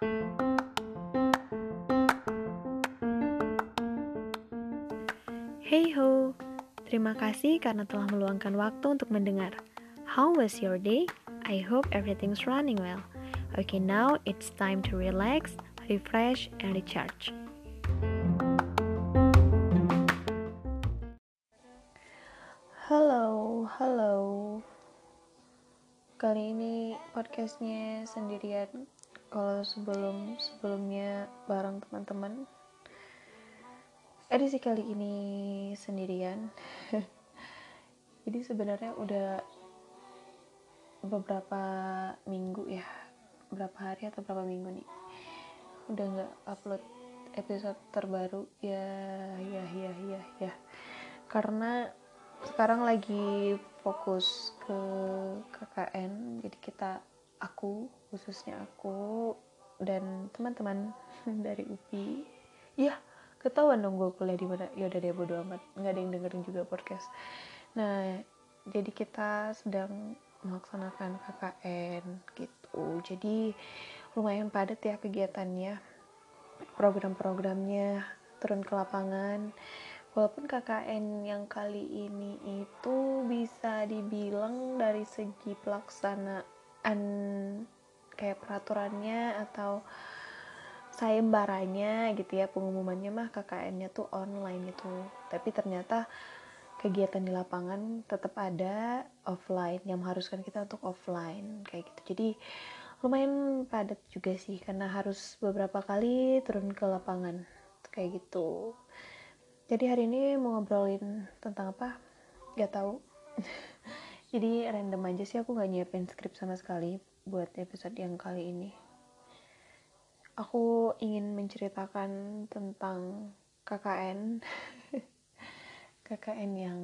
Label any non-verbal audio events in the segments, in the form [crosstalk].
Hey ho, terima kasih karena telah meluangkan waktu untuk mendengar. How was your day? I hope everything's running well. Okay, now it's time to relax, refresh, and recharge. Sebelum sebelumnya bareng teman-teman. Edisi kali ini sendirian. [laughs] Jadi sebenarnya udah beberapa minggu ya, berapa hari atau berapa minggu nih, udah nggak upload episode terbaru ya, ya, ya, ya, ya. Karena sekarang lagi fokus ke KKN jadi kita aku khususnya aku dan teman-teman [laughs] dari UPI. Ya ketahuan dong gue kuliah di mana. Ya udah deh bodo amat. Nggak ada yang dengerin juga podcast. Nah jadi kita sedang melaksanakan KKN gitu. Jadi lumayan padat ya kegiatannya. Program-programnya turun ke lapangan. Walaupun KKN yang kali ini itu bisa dibilang dari segi pelaksanaan kayak peraturannya atau sayembaranya gitu ya pengumumannya mah KKN-nya tuh online gitu tapi ternyata kegiatan di lapangan tetap ada offline yang mengharuskan kita untuk offline kayak gitu. Jadi lumayan padat juga sih karena harus beberapa kali turun ke lapangan kayak gitu. Jadi hari ini mau ngobrolin tentang apa? Gak tahu. [laughs] Jadi random aja sih aku gak nyiapin skrip sama sekali buat episode yang kali ini. Aku ingin menceritakan tentang KKN [laughs] KKN yang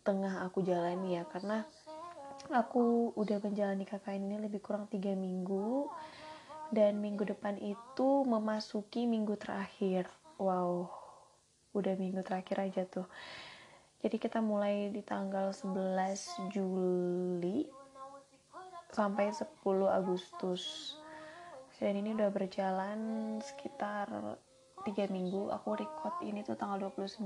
tengah aku jalani ya karena aku udah menjalani KKN ini lebih kurang tiga minggu dan minggu depan itu memasuki minggu terakhir. Wow udah minggu terakhir aja tuh. Jadi kita mulai di tanggal 11 Juli sampai 10 Agustus. Dan ini udah berjalan sekitar 3 minggu. Aku record ini tuh tanggal 29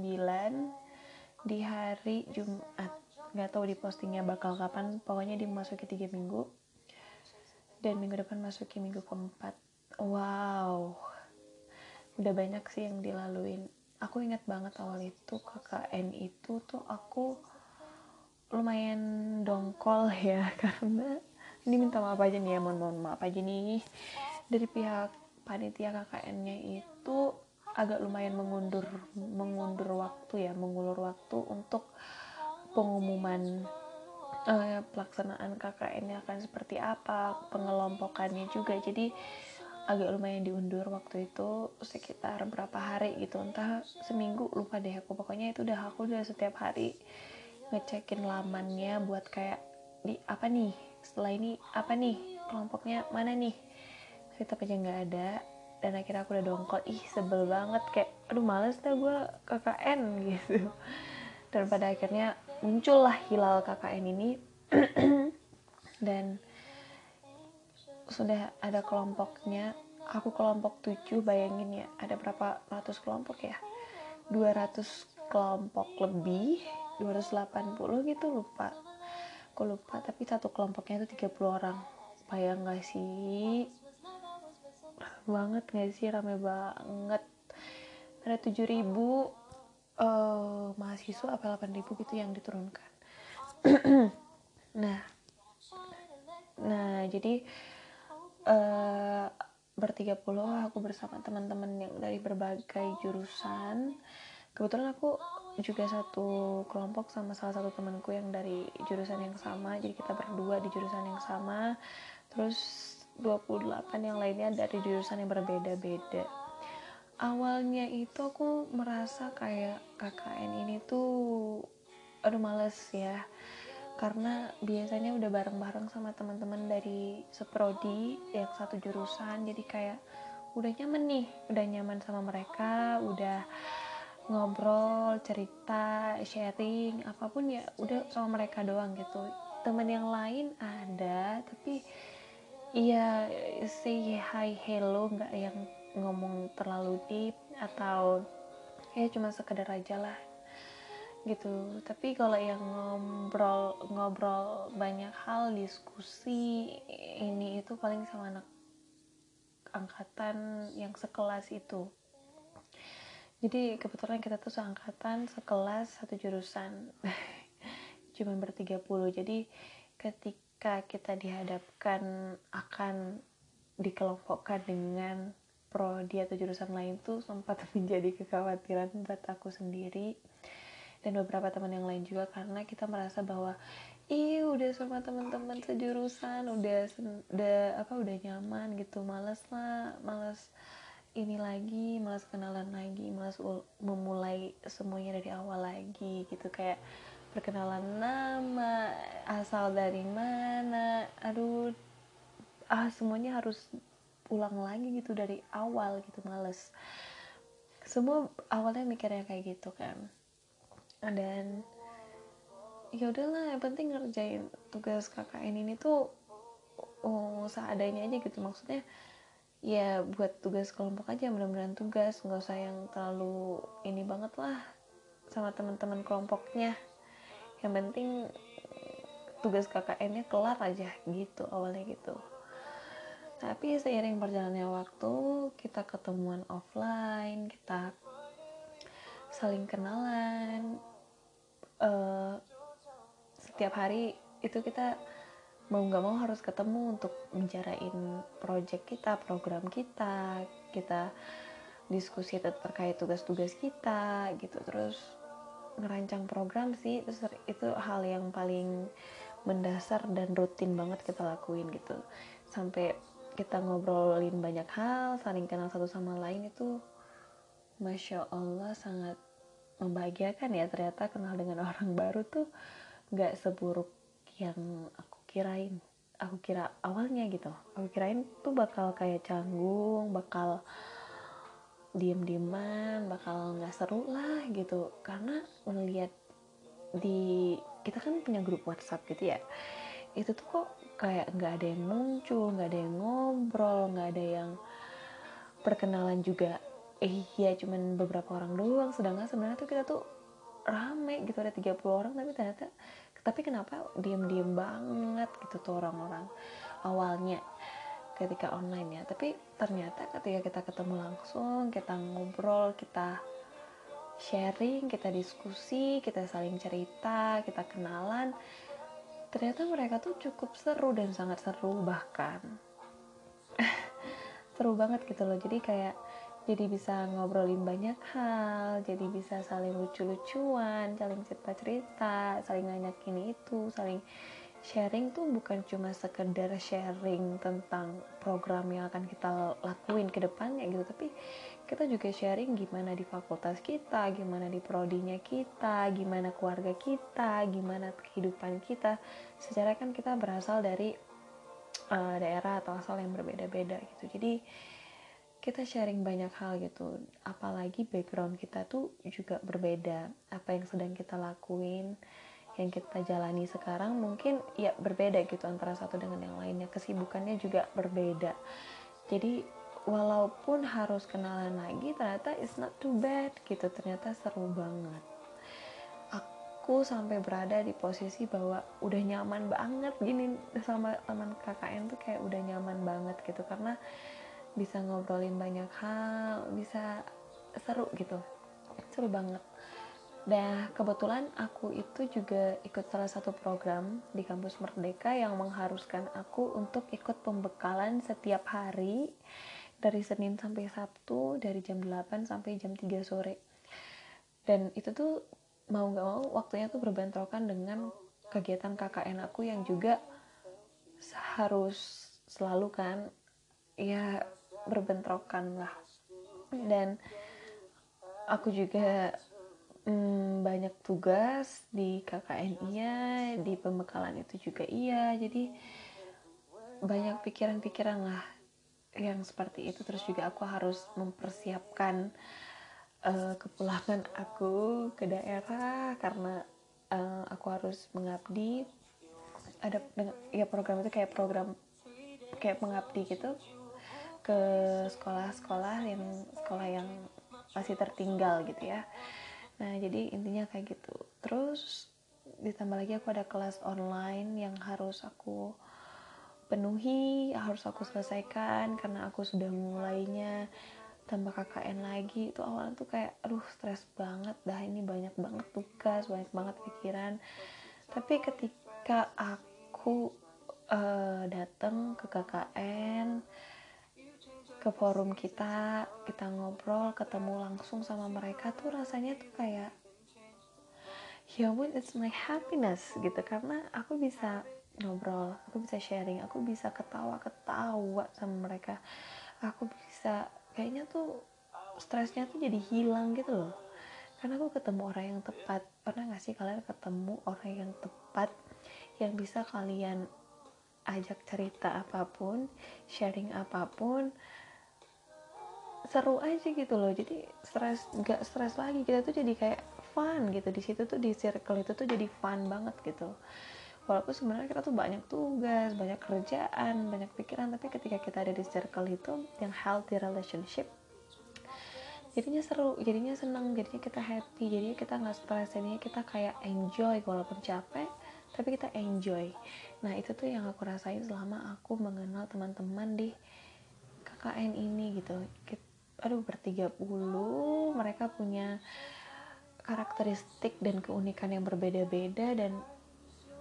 di hari Jumat. Nggak tahu di postingnya bakal kapan pokoknya dimasuki 3 minggu. Dan minggu depan masuki minggu keempat. Wow. Udah banyak sih yang dilaluin. Aku ingat banget awal itu KKN itu tuh aku lumayan dongkol ya [laughs] karena ini minta maaf aja nih ya mohon mohon maaf aja nih. Dari pihak panitia KKN-nya itu agak lumayan mengundur mengundur waktu ya mengulur waktu untuk pengumuman uh, pelaksanaan KKN-nya akan seperti apa pengelompokannya juga. Jadi agak lumayan diundur waktu itu sekitar berapa hari gitu. Entah seminggu lupa deh aku. Pokoknya itu udah aku udah setiap hari ngecekin lamannya buat kayak di apa nih setelah ini apa nih? Kelompoknya mana nih? Tetap aja nggak ada. Dan akhirnya aku udah dongkol. Ih sebel banget. Kayak aduh males dah gue KKN [laughs] gitu. Dan pada akhirnya muncullah hilal KKN ini. [clears throat] Dan sudah ada kelompoknya. Aku kelompok 7 bayangin ya. Ada berapa ratus kelompok ya? 200 kelompok lebih 280 gitu lupa aku lupa tapi satu kelompoknya itu 30 orang. Bayang gak sih? Banget gak sih? Rame banget. Ada 7000 uh, mahasiswa apa 8000 gitu yang diturunkan. [clears throat] Nah nah jadi uh, bertiga puluh aku bersama teman-teman yang dari berbagai jurusan kebetulan aku juga satu kelompok sama salah satu temanku yang dari jurusan yang sama. Jadi kita berdua di jurusan yang sama. Terus 28 yang lainnya dari jurusan yang berbeda-beda. Awalnya itu aku merasa kayak KKN ini tuh aduh males ya. Karena biasanya udah bareng-bareng sama teman-teman dari seprodi yang satu jurusan. Jadi kayak udah nyaman nih udah nyaman sama mereka udah ngobrol cerita sharing apa pun ya udah sama mereka doang gitu. Teman yang lain ada tapi iya say hi hello nggak yang ngomong terlalu deep atau ya cuma sekedar aja lah gitu. Tapi kalau yang ngobrol ngobrol banyak hal diskusi ini itu paling sama anak angkatan yang sekelas itu jadi kebetulan kita tuh seangkatan sekelas satu jurusan. [laughs] Cuma bertiga puluh. Jadi ketika kita dihadapkan akan dikelompokkan dengan prodi atau jurusan lain tuh sempat [laughs] menjadi kekhawatiran buat aku sendiri dan beberapa teman yang lain juga karena kita merasa bahwa ih udah sama teman-teman sejurusan udah udah apa udah nyaman gitu. Males lah males ini lagi males kenalan lagi males memulai semuanya dari awal lagi gitu. Kayak perkenalan nama asal dari mana aduh ah semuanya harus ulang lagi gitu dari awal gitu males. Semua awalnya mikirnya kayak gitu kan. Dan ya udahlah yang penting ngerjain tugas KKN ini tuh oh, seadanya aja gitu. Maksudnya ya buat tugas kelompok aja mudah-mudahan tugas. Nggak usah yang terlalu ini banget lah sama teman-teman kelompoknya. Yang penting tugas KKN-nya kelar aja gitu awalnya gitu. Tapi seiring berjalannya waktu kita ketemuan offline kita saling kenalan uh, setiap hari itu kita mau nggak mau harus ketemu untuk bicarain project kita, program kita, kita diskusi terkait tugas-tugas kita gitu. Terus ngerancang program sih terus itu hal yang paling mendasar dan rutin banget kita lakuin gitu. Sampai kita ngobrolin banyak hal saling kenal satu sama lain itu masya allah sangat membahagiakan ya. Ternyata kenal dengan [laughs] orang baru tuh nggak seburuk yang kirain aku kira awalnya gitu. Aku kirain tuh bakal kayak canggung bakal diem dieman bakal nggak seru lah gitu. Karena ngelihat di kita kan punya grup WhatsApp gitu ya. Itu tuh kok kayak nggak ada yang muncul nggak ada yang ngobrol nggak ada yang perkenalan juga. Eh ya cuman beberapa orang doang. Sedangkan sebenarnya tuh kita tuh rame gitu ada 30 orang tapi ternyata tapi kenapa diem-diem banget gitu tuh orang-orang awalnya ketika online ya? Tapi ternyata ketika kita ketemu langsung kita ngobrol kita sharing kita diskusi kita saling cerita kita kenalan ternyata mereka tuh cukup seru dan sangat seru bahkan. [laughs] Seru banget gitu loh. Jadi kayak jadi bisa ngobrolin banyak hal jadi bisa saling lucu-lucuan saling cerita-cerita saling nanyakin itu saling sharing tuh bukan cuma sekedar sharing tentang program yang akan kita lakuin ke depannya gitu tapi kita juga sharing gimana di fakultas kita gimana di prodinya kita gimana keluarga kita gimana kehidupan kita. Secara kan kita berasal dari uh, daerah atau asal yang berbeda-beda gitu. Jadi kita sharing banyak hal gitu. Apalagi background kita tuh juga berbeda. Apa yang sedang kita lakuin yang kita jalani sekarang mungkin ya berbeda gitu antara satu dengan yang lainnya. Kesibukannya juga berbeda. Jadi walaupun harus kenalan lagi ternyata it's not too bad gitu. Ternyata seru banget. Aku sampai berada di posisi bahwa udah nyaman banget gini sama teman KKN tuh kayak udah nyaman banget gitu. Karena bisa ngobrolin banyak hal bisa seru gitu seru banget Nah, kebetulan aku itu juga ikut salah satu program di kampus Merdeka yang mengharuskan aku untuk ikut pembekalan setiap hari dari Senin sampai Sabtu dari jam 8 sampai jam 3 sore. Dan itu tuh mau gak mau waktunya tuh berbentrokan dengan kegiatan KKN aku yang juga harus selalu kan ya berbentrokan lah. Dan aku juga hmm, banyak tugas di KKN iya di pembekalan itu juga iya. Jadi banyak pikiran-pikiran lah yang seperti itu. Terus juga aku harus mempersiapkan uh, kepulangan aku ke daerah karena uh, aku harus mengabdi. Ada ya program itu kayak program kayak pengabdi gitu ke sekolah-sekolah yang sekolah yang masih tertinggal gitu ya. Nah jadi intinya kayak gitu. Terus ditambah lagi aku ada kelas online yang harus aku penuhi harus aku selesaikan karena aku sudah mulainya tambah KKN lagi. Itu awalnya tuh kayak aduh stres banget dah ini banyak banget tugas banyak banget pikiran. Tapi ketika aku uh, datang ke KKN ke forum kita kita ngobrol ketemu langsung sama mereka tuh rasanya tuh kayak ya ampun it's my happiness gitu. Karena aku bisa ngobrol aku bisa sharing aku bisa ketawa ketawa sama mereka. Aku bisa kayaknya tuh stresnya tuh jadi hilang gitu loh. Karena aku ketemu orang yang tepat. Pernah gak sih kalian ketemu orang yang tepat yang bisa kalian ajak cerita apa pun sharing apa pun seru aja gitu loh. Jadi stres gak stres lagi. Kita tuh jadi kayak fun gitu. Di situ tuh di circle itu tuh jadi fun banget gitu. Walaupun sebenarnya kita tuh banyak tugas banyak kerjaan banyak pikiran. Tapi ketika kita ada di circle itu yang healthy relationship jadinya seru jadinya seneng jadinya kita happy jadinya kita nggak stres jadinya kita kayak enjoy walaupun capek tapi kita enjoy. Nah itu tuh yang aku rasain selama aku mengenal teman-teman di KKN ini gitu aduh bertiga puluh mereka punya karakteristik dan keunikan yang berbeda-beda dan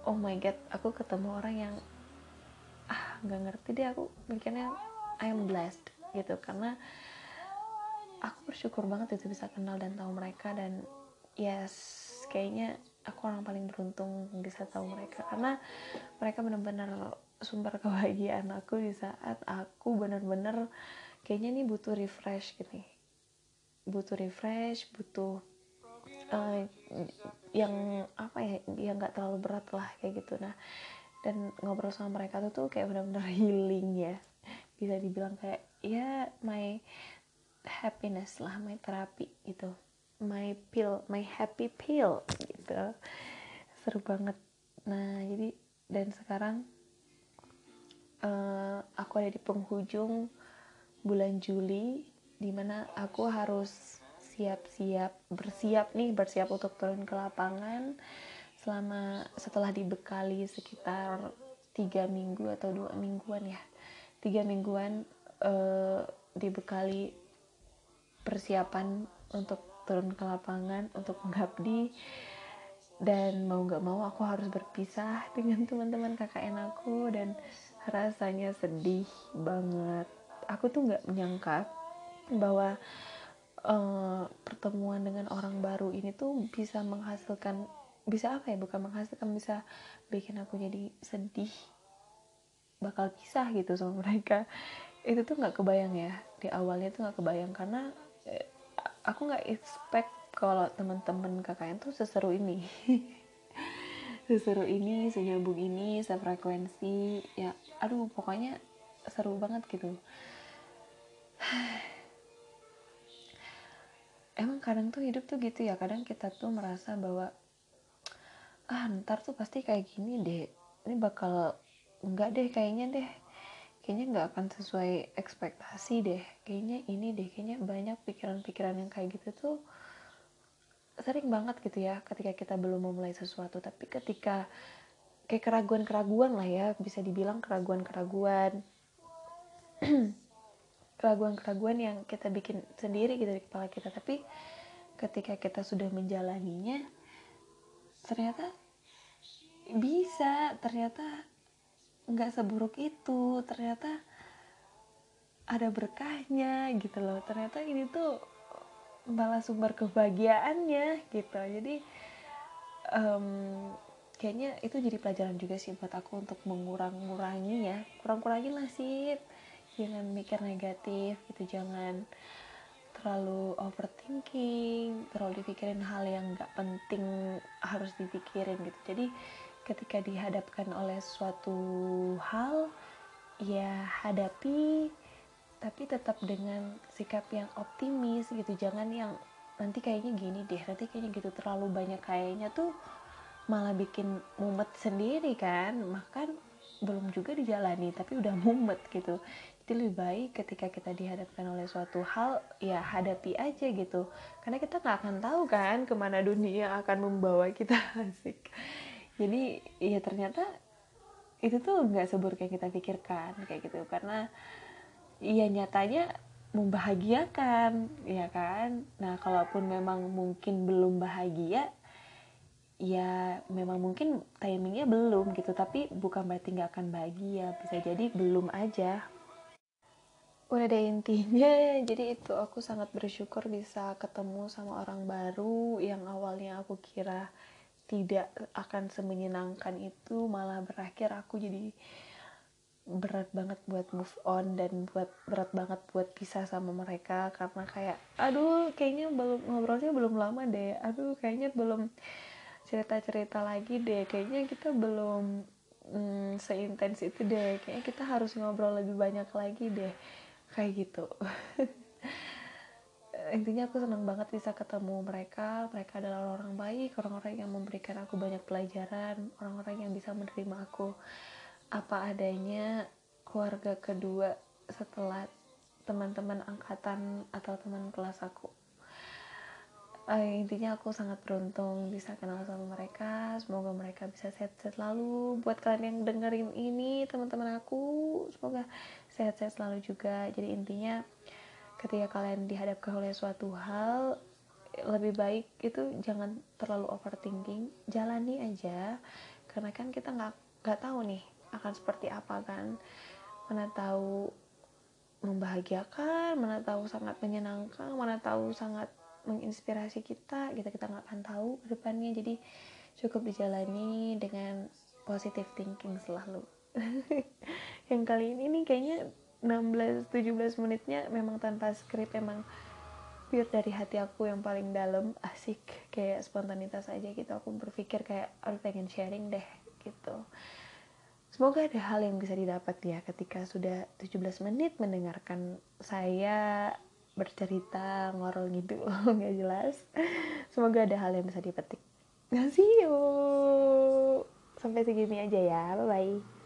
oh my god aku ketemu orang yang ah nggak ngerti deh aku mikirnya I am blessed gitu. Karena aku bersyukur banget itu bisa kenal dan tahu mereka dan yes kayaknya aku orang paling beruntung bisa tahu mereka. Karena mereka benar-benar sumber [laughs] kebahagiaan aku di saat aku benar-benar kayaknya nih butuh refresh gini. Butuh refresh butuh uh, yang apa ya yang nggak terlalu berat lah kayak gitu. Nah dan ngobrol sama mereka tuh tuh kayak benar-benar [laughs] healing ya. Bisa dibilang kayak ya my happiness lah my terapi gitu. My pill my happy pill gitu. Seru banget. Nah jadi dan sekarang uh, aku ada di penghujung bulan Juli di mana aku harus siap-siap bersiap nih bersiap untuk turun ke lapangan selama setelah dibekali sekitar tiga minggu atau dua mingguan ya. Tiga mingguan uh, dibekali persiapan untuk turun ke lapangan untuk mengabdi. Dan mau nggak mau aku harus berpisah dengan teman-teman KKN aku dan rasanya sedih banget aku tuh nggak menyangka bahwa uh, pertemuan dengan orang baru ini tuh bisa menghasilkan bisa apa ya bukan menghasilkan bisa bikin aku jadi sedih bakal pisah gitu sama mereka. Itu tuh nggak kebayang ya di awalnya tuh nggak kebayang karena eh, aku nggak expect kalau teman-teman KKN tuh seseru ini. [laughs] Seseru ini senyambung ini sefrekuensi ya aduh pokoknya seru banget gitu emang kadang tuh hidup tuh gitu ya kadang kita tuh merasa bahwa ah ntar tuh pasti kayak gini deh ini bakal enggak deh kayaknya deh kayaknya nggak akan sesuai ekspektasi deh kayaknya ini deh kayaknya banyak pikiran-pikiran yang kayak gitu tuh sering banget gitu ya ketika kita belum memulai sesuatu. Tapi ketika kayak keraguan-keraguan lah ya bisa dibilang keraguan-keraguan [clears throat] keraguan-keraguan yang kita bikin sendiri gitu di kepala kita. Tapi ketika kita sudah menjalaninya ternyata bisa ternyata nggak seburuk itu ternyata ada berkahnya gitu loh. Ternyata ini tuh malah sumber kebahagiaannya gitu. Jadi um, kayaknya itu jadi pelajaran juga sih buat aku untuk mengurang-ngurangi ya kurang-kurangin lah sih jangan mikir negatif gitu jangan terlalu overthinking terlalu dipikirin hal yang nggak penting harus dipikirin gitu. Jadi ketika dihadapkan oleh suatu hal ya hadapi tapi tetap dengan sikap yang optimis gitu. Jangan yang nanti kayaknya gini deh nanti kayaknya gitu. Terlalu banyak kayaknya tuh malah bikin mumet sendiri kan. Makan belum juga dijalani tapi udah mumet gitu jadi lebih baik ketika kita dihadapkan oleh suatu hal ya hadapi aja gitu. Karena kita nggak akan tahu kan ke mana dunia akan membawa kita [laughs] asik. Jadi ya ternyata itu tuh nggak seburuk yang kita pikirkan kayak gitu. Karena ya nyatanya membahagiakan ya kan? Nah kalaupun memang mungkin belum bahagia ya memang mungkin timingnya belum gitu. Tapi bukan berarti nggak akan bahagia bisa jadi belum aja udah ada intinya. [laughs] Jadi itu aku sangat bersyukur bisa ketemu sama orang baru yang awalnya aku kira tidak akan semenyenangkan itu malah berakhir aku jadi berat banget buat move on dan buat berat banget buat pisah sama mereka. Karena kayak aduh kayaknya belum ngobrolnya belum lama deh. Aduh kayaknya belum cerita-cerita lagi deh. Kayaknya kita belum hmm, seintens itu deh. Kayaknya kita harus ngobrol lebih banyak lagi deh kayak gitu. [laughs] Intinya aku senang banget bisa ketemu mereka. Mereka adalah orang baik orang-orang yang memberikan aku banyak pelajaran orang-orang yang bisa menerima aku apa adanya. Keluarga kedua setelah teman-teman angkatan atau teman kelas aku uh, intinya aku sangat beruntung bisa kenal sama mereka. Semoga mereka bisa sehat-sehat selalu. Buat kalian yang dengerin ini teman-teman aku semoga sehat-sehat selalu juga. Jadi intinya ketika kalian dihadapkan oleh suatu hal lebih baik itu jangan terlalu overthinking. Jalani aja. Karena kan kita nggak nggak tahu nih akan seperti apa kan. Mana tahu membahagiakan mana tahu sangat menyenangkan mana tahu sangat menginspirasi kita kita kita nggak akan tahu ke depannya. Jadi cukup dijalani dengan positive thinking selalu. [laughs] Yang kali ini nih kayaknya 16-17 menitnya memang tanpa skrip emang pure dari hati aku yang paling dalam. Asik. Kayak spontanitas aja gitu. Aku berpikir kayak aku pengen sharing deh gitu. Semoga ada hal yang bisa didapat ya ketika sudah 17 menit mendengarkan saya bercerita ngorol gitu [laughs] nggak jelas. Semoga ada hal yang bisa dipetik. See you sampai segini aja ya. Bye bye